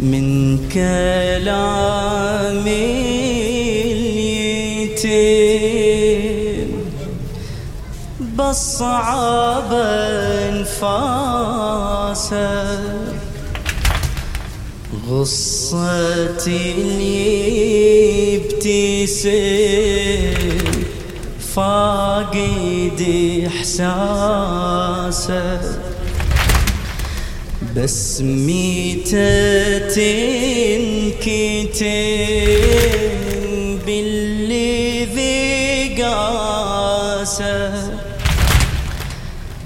من كلام اليتيم. بالصعب انفاسه غصتي اللي ابتسم فاقد احساسه بس ميتة تنكتب باللي ذي قاسه.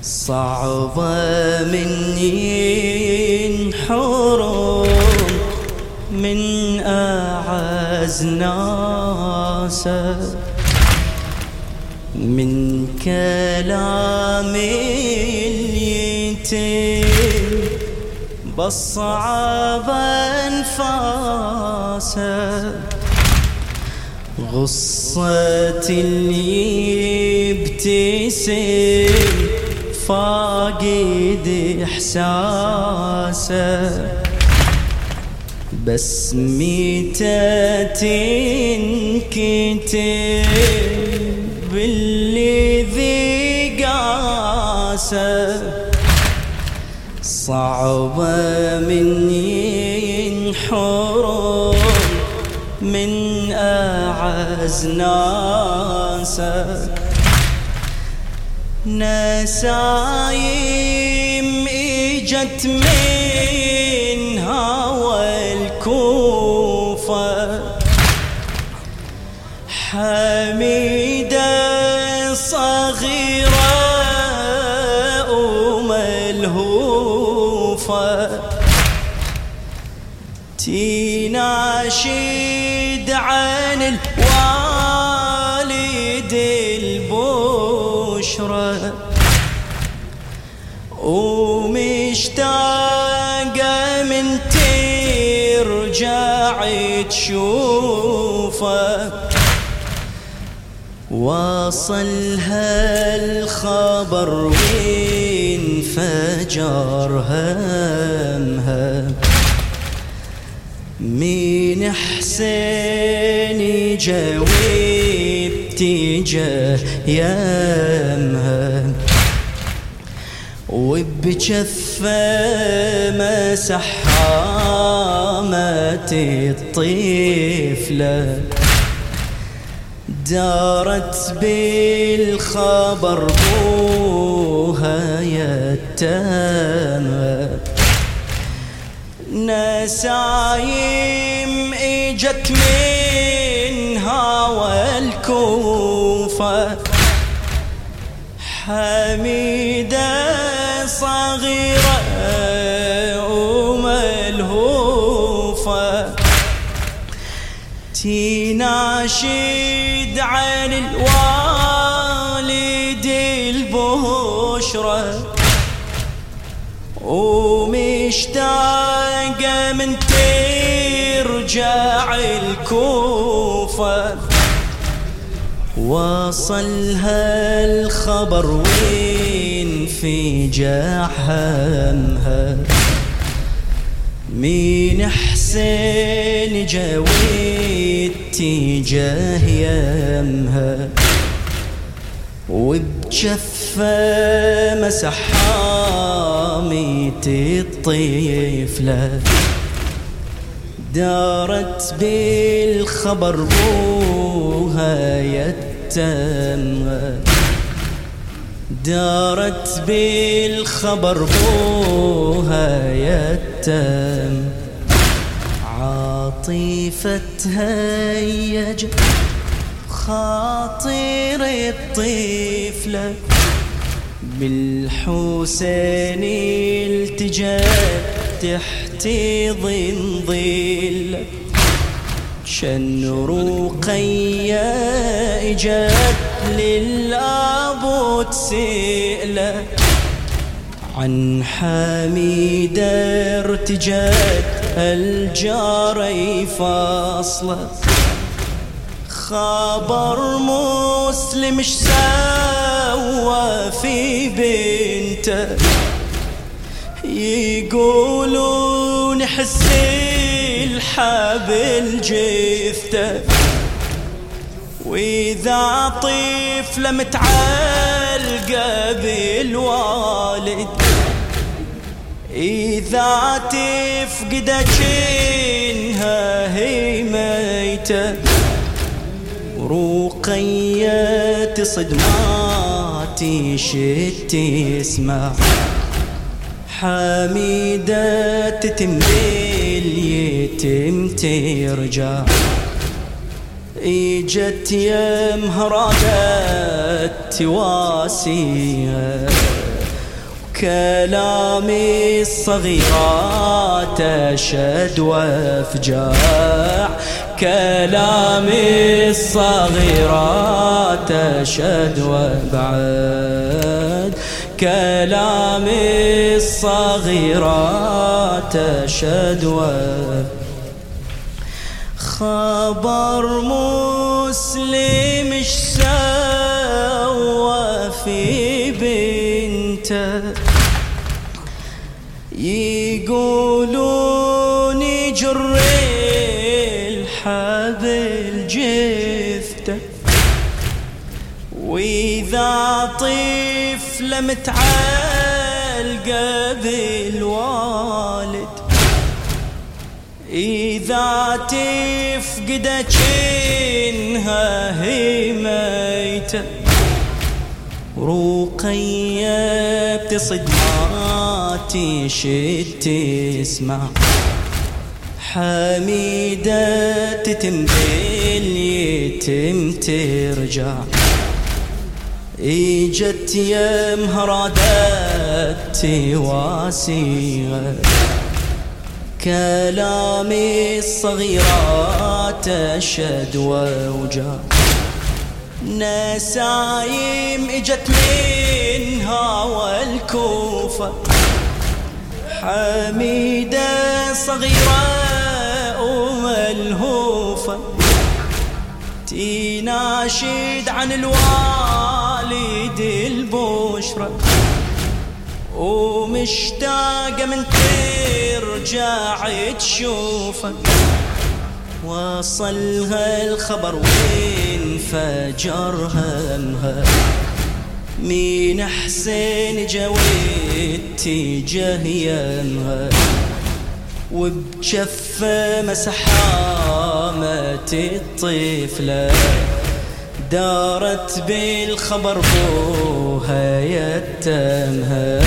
صعبة مني انحرم من أعز ناسه. من كلام اليتيم بالصعب انفاسه غصة اللي ابتسم فاقد إحساسه. بس ميتة تنكتب باللي ذي قاسه؟ صعبة مني انحرم من أعز ناسه نسايم إجت من هوى الكوفة حميدة تناشد عن الوالد البشرى. ومشتاقة من ترجع تشوفه. وصلها الخبر وانفجر همها. من حسين جويب تجاه يمها وبجفة مسح حامت الطفلة. دارت بالخبر بوها يتامى نسايم اجت من هوى الكوفة حميدة صغيرة وملهوفة تناشد عن الوالد ومشتاقة من ترجع الكوفة. وصلها الخبر وين في جحمها مين حسين جويت تجاه يمها؟ وبجفة مسح حاميت الطفلة دارت بالخبر بوها يتم. دارت بالخبر بوها يتم. عاطفتها يجب خاطر الطفلة بالحسين التجت تحت ظل. شن رقية اجت للابو تسئله عن حميدة ارتجت الجاري فاصله خبر مسلم اش سوى في بنته؟ يقولون حسين الحبل جثته وإذا طفلة متعلقة بالوالد إذا تفقد جنها هي ميتة. رقية صدماتي شت تسمع حميدة تتم باليتم ترجع. إجت يم هرادت تواسيها كلامي الصغيرات أشد وأفجاع. كلامي الصغيرات أشد وبعد. كلامي الصغيرات أشد خبر مسلم واذا طفله متعلقه بالوالد. إذا تفقد جنها هي ميتة. رقية بتصد ما تسمع حميدة تتم باليتم ترجع. اجت يا مهرادت تواسيها كلامي الصغيرات أشد ووجع. نسايم اجت منها والكوفة. حميدة صغيرة وملهوفة تناشد عن الوالد البشرة ومشتاقة من ترجع تشوفه. وصلها الخبر وين فجر همها. مين حسين جويت تجاه يمها. وبجفة مسحامة الطفلة دارت بالخبر بوها يتمها.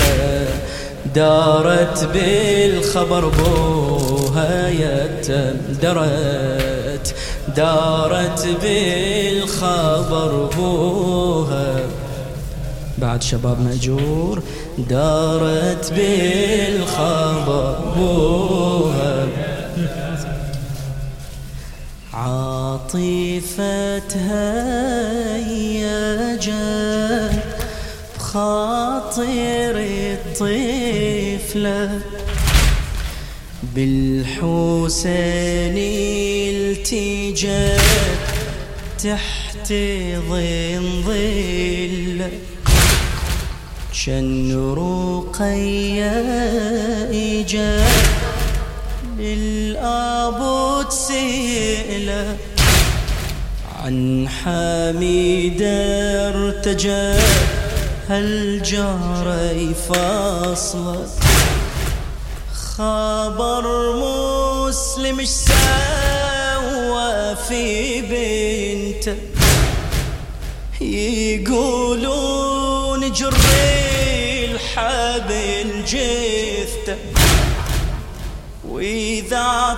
دارت بالخبر بوها يتم درت دارت بالخبر بوها. بعد شباب مأجور دارت بالخبر بوها. عاطفتها يجت بخاطر الطفلة. بالحسين التجت تحت ظن ظل. شن رقية إجت للأب عن حميدة ارتجى هالجار فاصلة؟ خبر مسلم اش سوى في بنته؟ يقولون جر الحبل جثته وإذا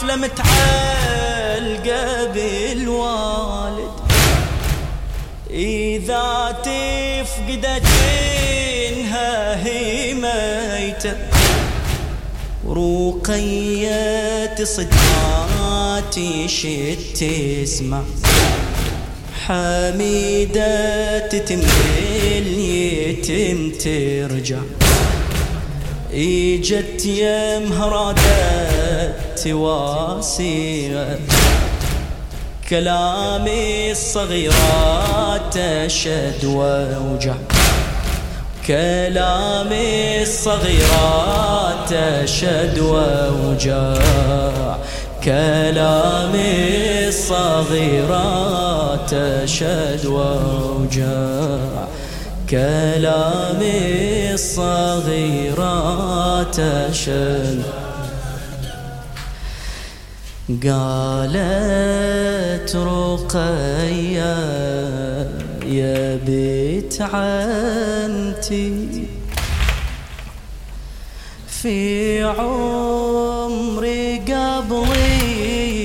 طفله متعلقه بالوالد إذا تفقد جنها هي ميته رقية صدماتي شت تسمع حميدة تتم اليتم ترجع. إجت يا مهرادة تواسيها كلامي الصغيرات أشد ووجع كلامي الصغيرات أشد ووجاع كلامي الصغيرات أشد ووجاع كلامي الصغيرات أشد قالت رقية يا بيت عنتي في عمري قبلي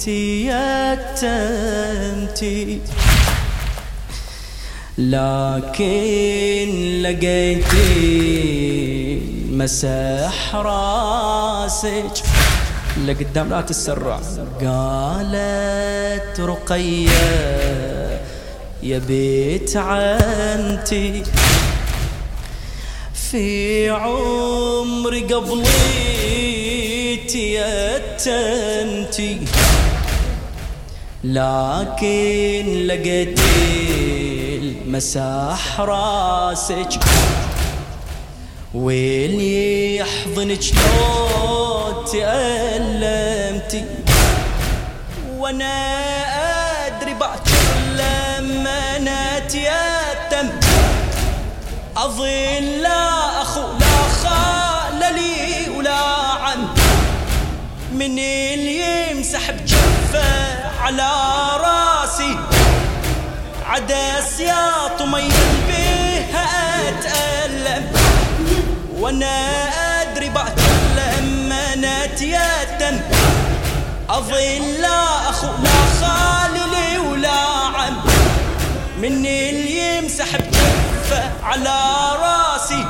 تيتمتي لكن لقيتي مسح راسك لقدام لا تسرع. قالت رقية يا بيت عنتي في عمري قبلي تيتمتي لكن لقيتي المساح راسك واللي يحضنك لو تألمتي وأنا أدري باكر لما نتيتم أظن لا اخو لا خال لي ولا عم. من اللي يمسح بجفه على راسي. عدس يا طمي بيها أتألم وأنا أدري بتكلم من اتيتم اظن لا اخو لا خالي ولا عم مني اللي يمسح بكفه على راسي.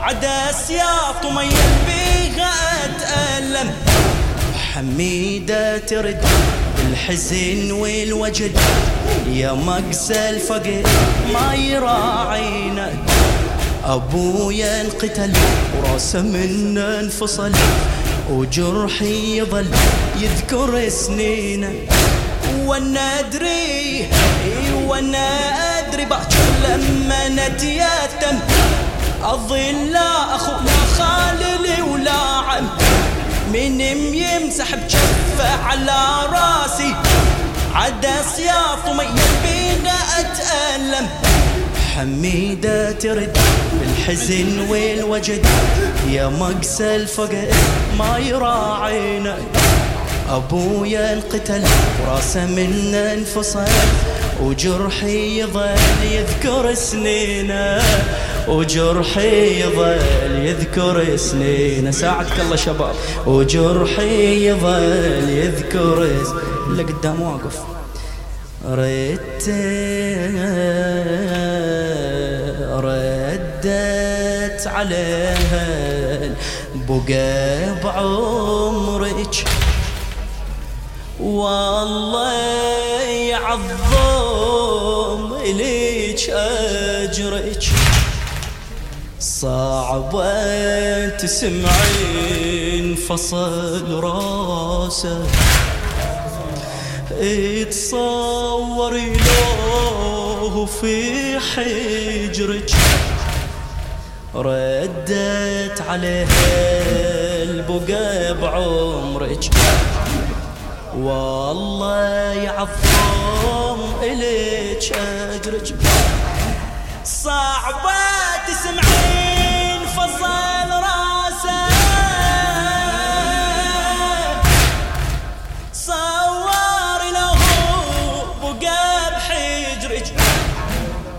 عدس يا طمي بيها أتألم حميدة ترد الحزن والوجد. يا مقسى الفقر ما يراعينا. أبويا انقتل وراسه منا انفصل. وجرحي يظل يذكر سنينه. وأنا أدري وأنا أدري باكر لما نتيتم. أظل لا أخو لا خالي ولا عم. من يمسح بجفة على راسي. عدس يا طمي بينا أتألم. حميدة ترد بالحزن والوجد يا مقسى الفقر ما يراعينا. أبويا انقتل وراسه منا انفصل وجرحي يظل يذكر سنينه. وجرحي يظل يذكر سنينه ساعدك الله شباب. وجرحي يظل يذكر اللي قدام واقف. ردت ردت عليها بقى بعمرك. والله يعظم إليك أجرك. صعبة تسمعين فصل راسه. اتصوري له في حجرك ردت عليها البقى بعمرك. والله يعظم إليك أجرك. صعبة تسمعين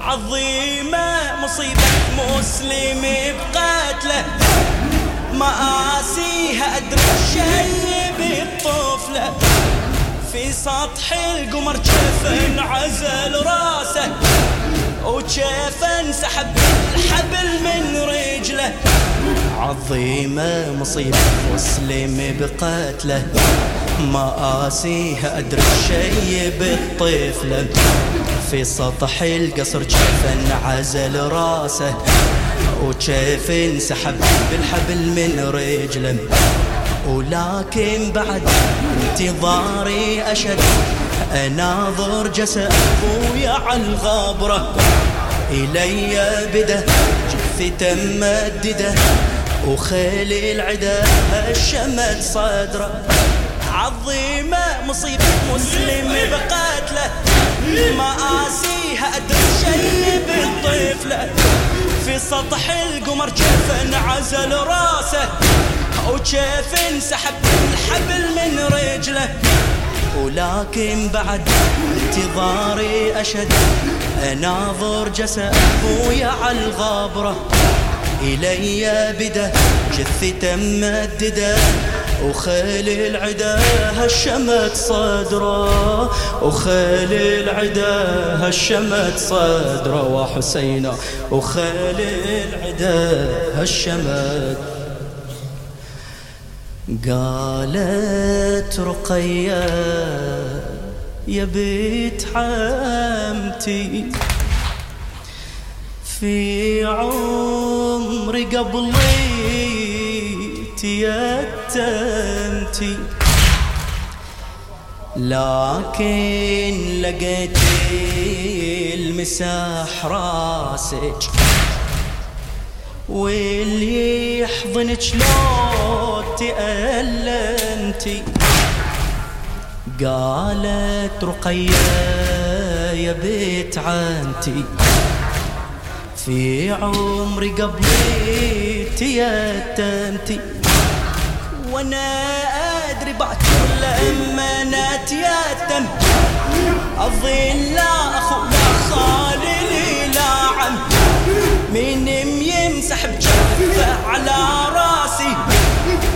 عظيمة مصيبة مسلم بقتله مآسيها أدري شيء بالطفلة. في سطح القمر جفن عزل راسه. وجفن سحب الحبل من رجله. عظيمة مصيبة مسلم بقتله مآسيها أدري شيء بالطفلة. في سطح القصر جفن عزل راسه وكيف انسحب بالحبل من رجله. ولكن بعد انتظاري أشد أناظر جسد أبويا على الغابرة. إلي بدأ جثته ممدده وخيل العدا هشمت صدرة. عظيمة مصيبة مسلم بقتله مآسيها أدري شي بالطفلة. في سطح القمر كيف انعزل راسه. وكيف انسحب الحبل من رجله. ولكن بعد انتظاري أشد. أناظر جسد أبويا على الغابرة. إلي بدا جثته ممدده وخيل العدا هشمت صدره وخيل العدا هشمت صدره وحسين وخيل العدا هشمت قالت رقية يا بيت حمتي في عمري قبلي تيتمتي لكن لقيت المساح راسك. واللي يحضنك لو تألمتي. قالت رقية يا بيت عمتي في عمري قبلي تيتمتي وأنا ادري باكر لما نتيتم اظل لا اخو لا خالي لي لا عم. من يمسح بجفه على راسي.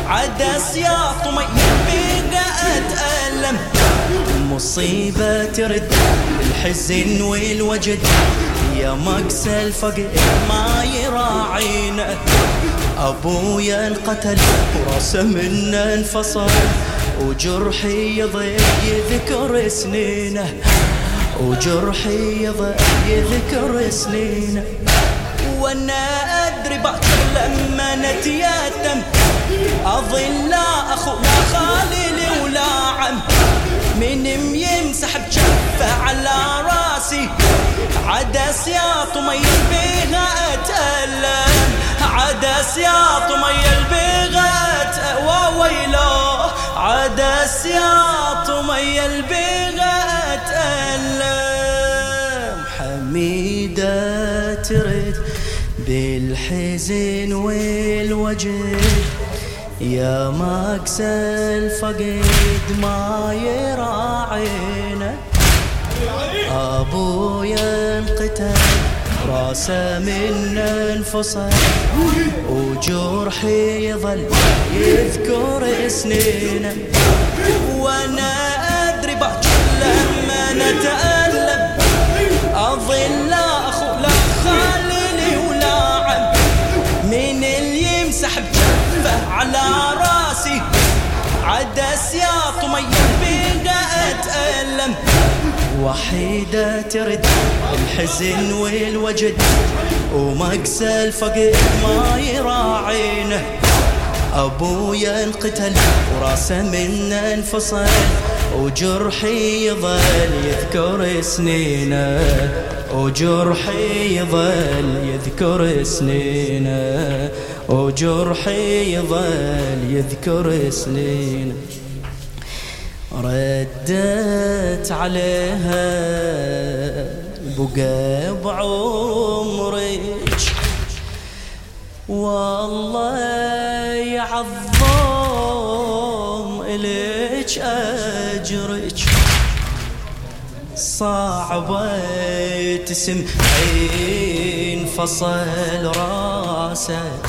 عدس يا طمي بيقى أتألم. مصيبة ترد الحزن والوجد. يا مقسى الفقر ما يراعينا أبويا انقتل وراسه منا انفصل. وجرحي يضيع يذكر سنينه. وجرحي يضيع يذكر سنينه. وأنا أدري باكر لما نتيتم. أظل لا أخو لا خالي ولا عم. من يمسح بجفه على راسي. عدس يا طمي بيها أتألم. عدس يا طمي البيغة وويلو عدس يا طمي البيغة اتألم حميدة ترد بالحزن والوجد. يا مكس الفقد ما يراعينا ابويا انقتل راسه من انفصل وجرحي يظل يذكر سنينه وحيدة ترد. الحزن والوجد ومقسى الفقد ما يراعينه. أبويا انقتل وراسه منا انفصل. وجرحي يظل يذكر سنينه. وجرحي يظل يذكر سنينه. وجرحي يظل يذكر سنينه. ردت عليها بقى بعمرك والله يعظم إليك أجرك صعبة تسمعين فصل راسك.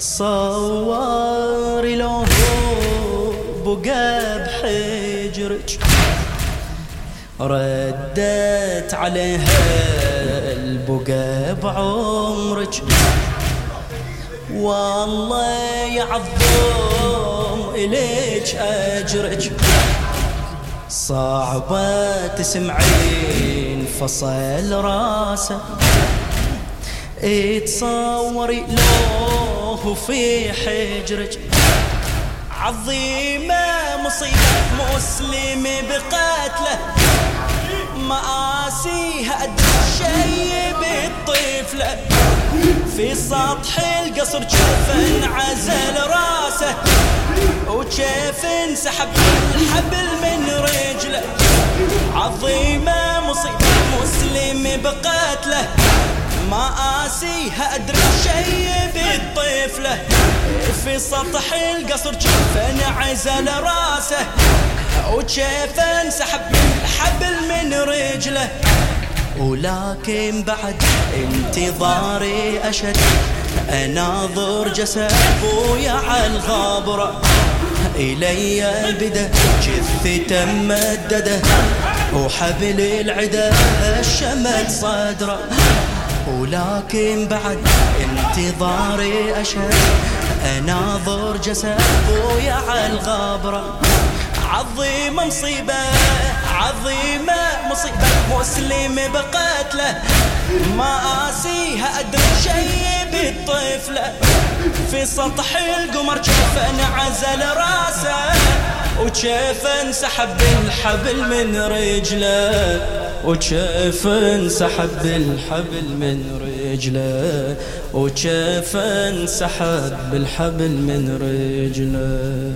تصوري لو بقى بحجرك ردت عليها البقى بعمرك والله يعظم إليك أجرك. صعبة تسمعين فصل راسه. تصوري لو في حجرك. عظيمة مصيبة مسلم بقتله. مآسيها أدري شي بالطفلة في سطح القصر جف انعزل راسه. وكيف انسحب الحبل من رجله. عظيمة مصيبة مسلم بقتله. آسيها أدري شي بالطفلة في سطح القصر كيف انعزل راسه. وكيف انسحب الحبل من رجله. ولكن بعد انتظاري أشد أناظر جسد أبويا على الغابرة. إلي بدأ جثته ممدده وحبل العدا الشمت صدره. ولكن بعد انتظاري أشد أناظر جسد أبويا على الغابرة عظيمة مصيبة عظيمة مصيبة مسلم بقتله. ما آسيها أدري شي بالطفلة. في سطح القمر كيف انعزل راسه. وكيف انسحب الحبل من رجله. وكيف انسحب الحبل من رجله وكيف انسحب الحبل من رجله.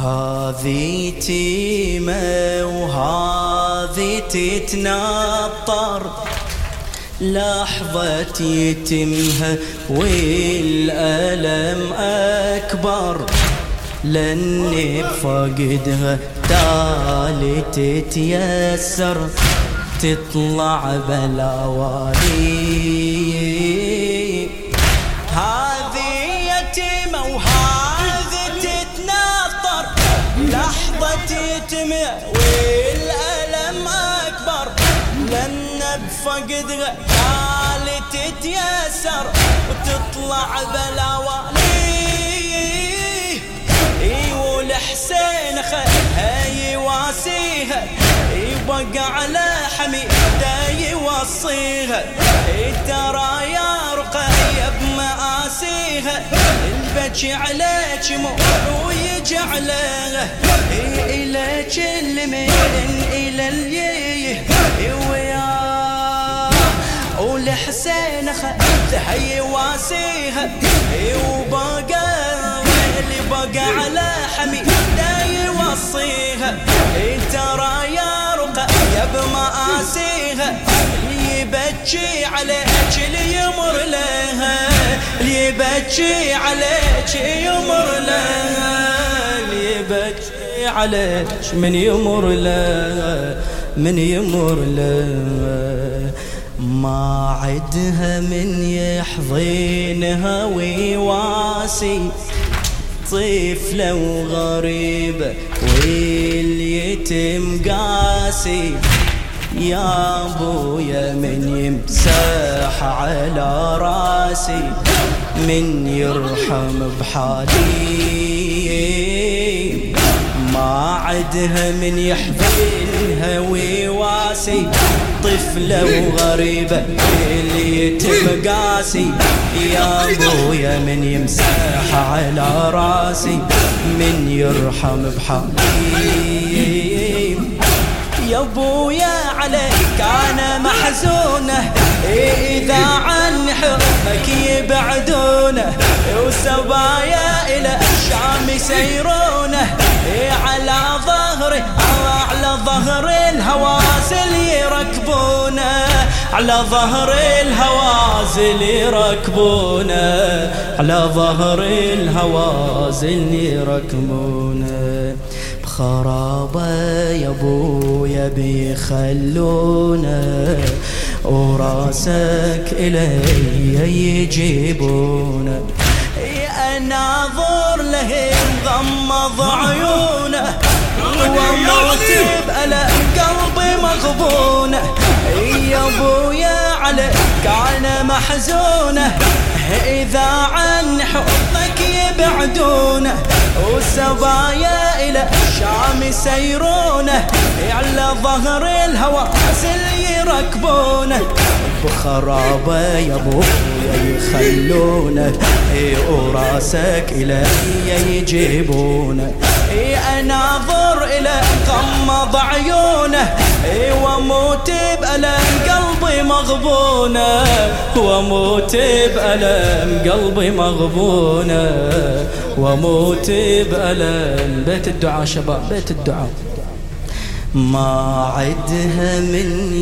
هذه تيمة وهذه تتنطر لحظة يتمها والألم أكبر. لاني بفقدها تالي تتيسر تطلع بلاوالي. هذه يتيمة وهذه تتنطر لحظة يتمة والألم أكبر. لأن بفقدها تالي تتيسر وتطلع بلاوالي. والحسين هاي واسيها. يبقى على حميدة يوصيها ترى يا رقية بمآسيها. البكي عليك مو ويجعله. إليك اللي من إلى اليه ويا والحسين خذها يواسيها وبقى اللي بقى على حميد. دا يوصيها ترى يا رقى يا بمآسيها اللي يبكي عليك اللي يمر لها. اللي يبكي عليك يمر لها. اللي يبكي عليك من يمر لها. من يمر لها. ما عدها من يحضنها ويواسي. طفلة وغريبة واليتم قاسي. يا أبويا من يمسح على راسي من يرحم بحالي. عدها من يحضنها ويواسي. طفلة وغريبة اللي يتم قاسي. يا أبويا من يمسح على راسي. من يرحم بحالي يا أبويا عليك أنا محزونة. إذا عن حبك يبعدونه. وسبايا إلى الشام يسيرونه ظهر الهوازل يركبونه على ظهر الهوازل يركبونه على ظهر الهوازل يركبونه بخرابة يا ابويا بيخلونه وراسك إلي يجيبونه اناظر لهم غمض عيونه وموت بألم قلبي مغبونه يا أبويا عليك أنا محزونه إذا عن حبك يبعدونه وسبايا إلى الشام يسيرونه على ظهر الهوى يركبونه بخرابة يا أبويا يخلونه وراسك إلي يجيبونه إلى غمض عيونه واموت بألم قلبي مغبونه. واموت بألم قلبي مغبونه. واموت بألم بيت الدعاء شباب بيت الدعاء. ما عدها من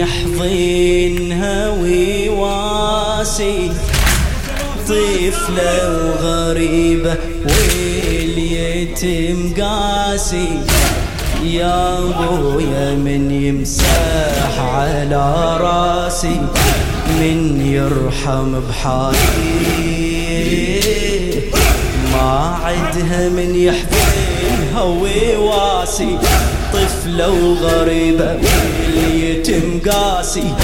يحضنها ويواسي. طفلة وغريبة واليتم قاسي. يا أبويا من يمسح على رأسي من يرحم بحالي. ما عدها من يحضنها ويواسي طفلة وغريبة واليتم قاسي.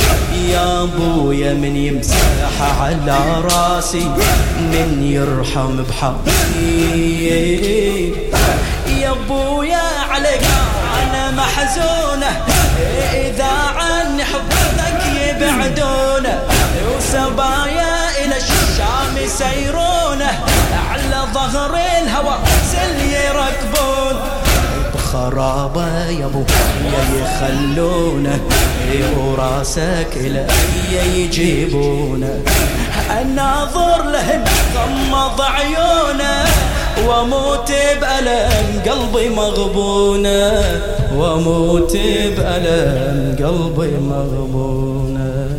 يا أبويا من يمسح على رأسي من يرحم بحقي أنا محزونة إذا عني حبك يبعدونه. وسبايا إلى الشام يسيرونه. على ظهر الهوى سل يركبون. خرابة يا أبو يخلونه. وراسك إلى يجيبونه. الناظر لهن غمض عيونه. واموت بألم قلبي مغبونة. واموت بألم قلبي مغبونة.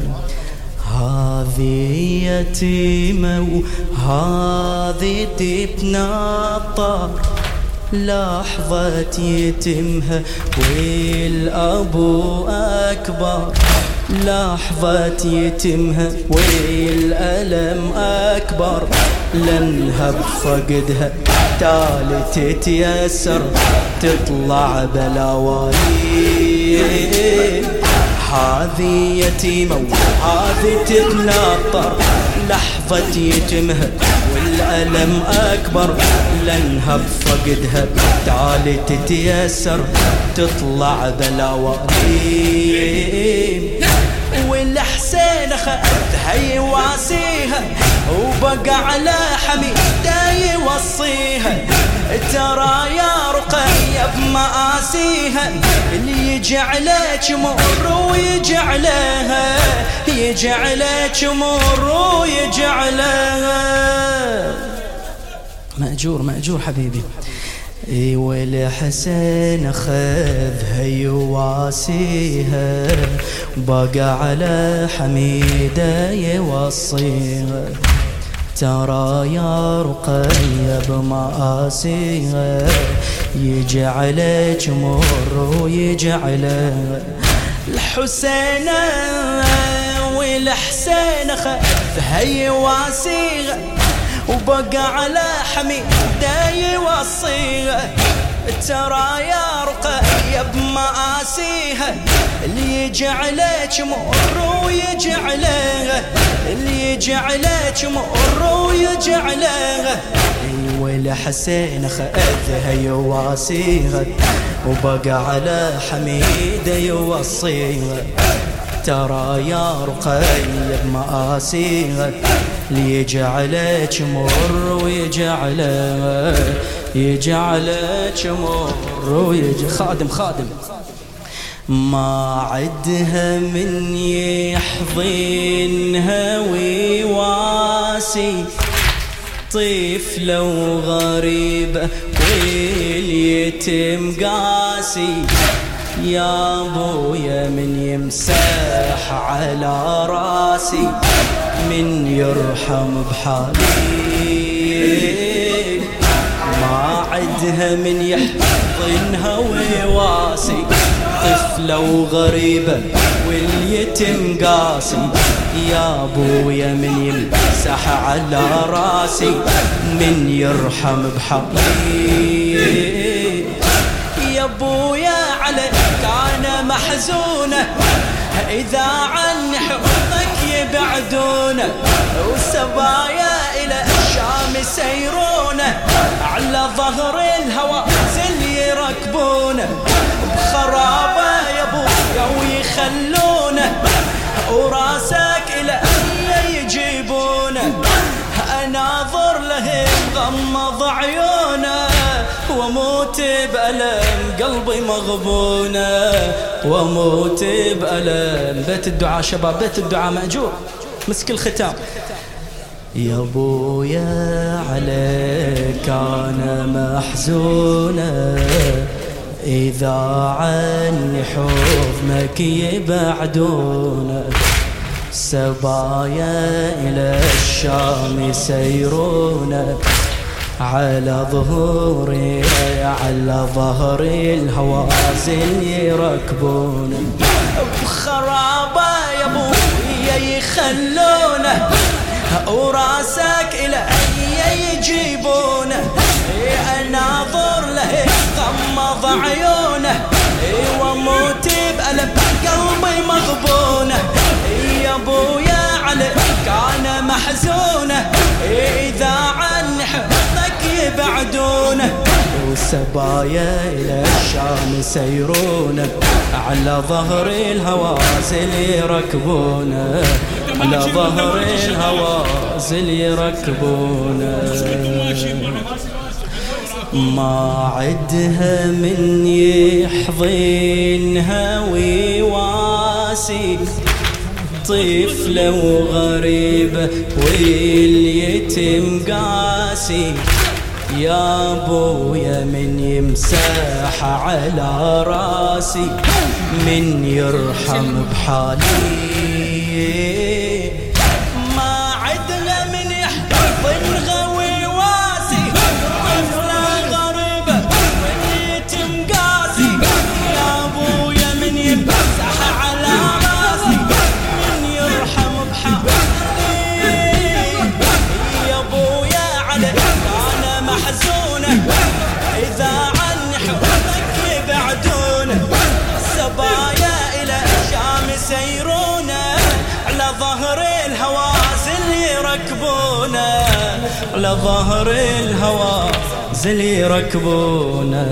هذه يتيمة وهذه تتنطر لحظة يتمها والأبو أكبر. لحظة يتمها والألم أكبر. لنها بفقدها تالي تتيسر تطلع بلاوالي هذه يتيمة وهذه تتناطر. لحظة يتمها والألم أكبر. لأنها بفقدها تعالي تتيسر تطلع بلاوالي والحسين أخذها يواسيها وبقى على حميد يوصيها. ترى يا رقية بمآسيها اللي يجعلك مر ويجعلها يجعلك مر ويجعلها مأجور مأجور حبيبي. إي والحسين خذها يواسيها بقى على حميده يوصيها. ترى يا رقية بمآسيها يجعلك مر ويجعله الحسين والحسين خذها يواسيها وبقى على حميده يوصيها ترى يا رقية بمآسيها. اللي يجعلك مر ويجعلها اللي يجعلك مر ويجعلها ولا حسين خذها يواسيها. وبقى على حميده يوصيها. ترى يا رقية بمآسيها. ليجعلك مر ويجعلك يجعلك مر ويجعلك خادم خادم. ما عدها من يحضنها ويواسي. طفلة وغريبة واليتم قاسي. يا ابويا من يمسح على راسي من يرحم بحالي ما عدها من يحضنها ويواسي طفلة وغريبة واليتم قاسي. يا ابويا من يمسح على راسي من يرحم بحقي أنا محزونه إذا عني حضنك يبعدونه والسبايا إلى الشام يسيرونه على ظهر الهوى زل يركبونه بخرابة ابويا ويخلونه وراسك قلبي مغبونة وأموت بألم. بيت الدعاء شباب بيت الدعاء مأجور. مسك الختام. يا أبويا عليك أنا محزونة. إذا عني حضنك يبعدونك سبايا إلى الشام يسيرونك على ظهوري على ظهر الهوازن يركبون. بخرابة يا ابويا يخلونه وراسك إلى يجيبونه أناظر له غمض عيونه. وأموت بألم قلبي مغبونه يا أبويا علي كان محزونه حبك يبعدونه والسبايا إلى الشام سيرونه على ظهر الهوازل يركبونه على ظهر الهوازل يركبونه ما عدها من يحضنها ويواسي. طفلة وغريبة واليتم قاسي. يا أبويا من يمسح على راسي من يرحم بحالي. الهوى زلي ركبونا.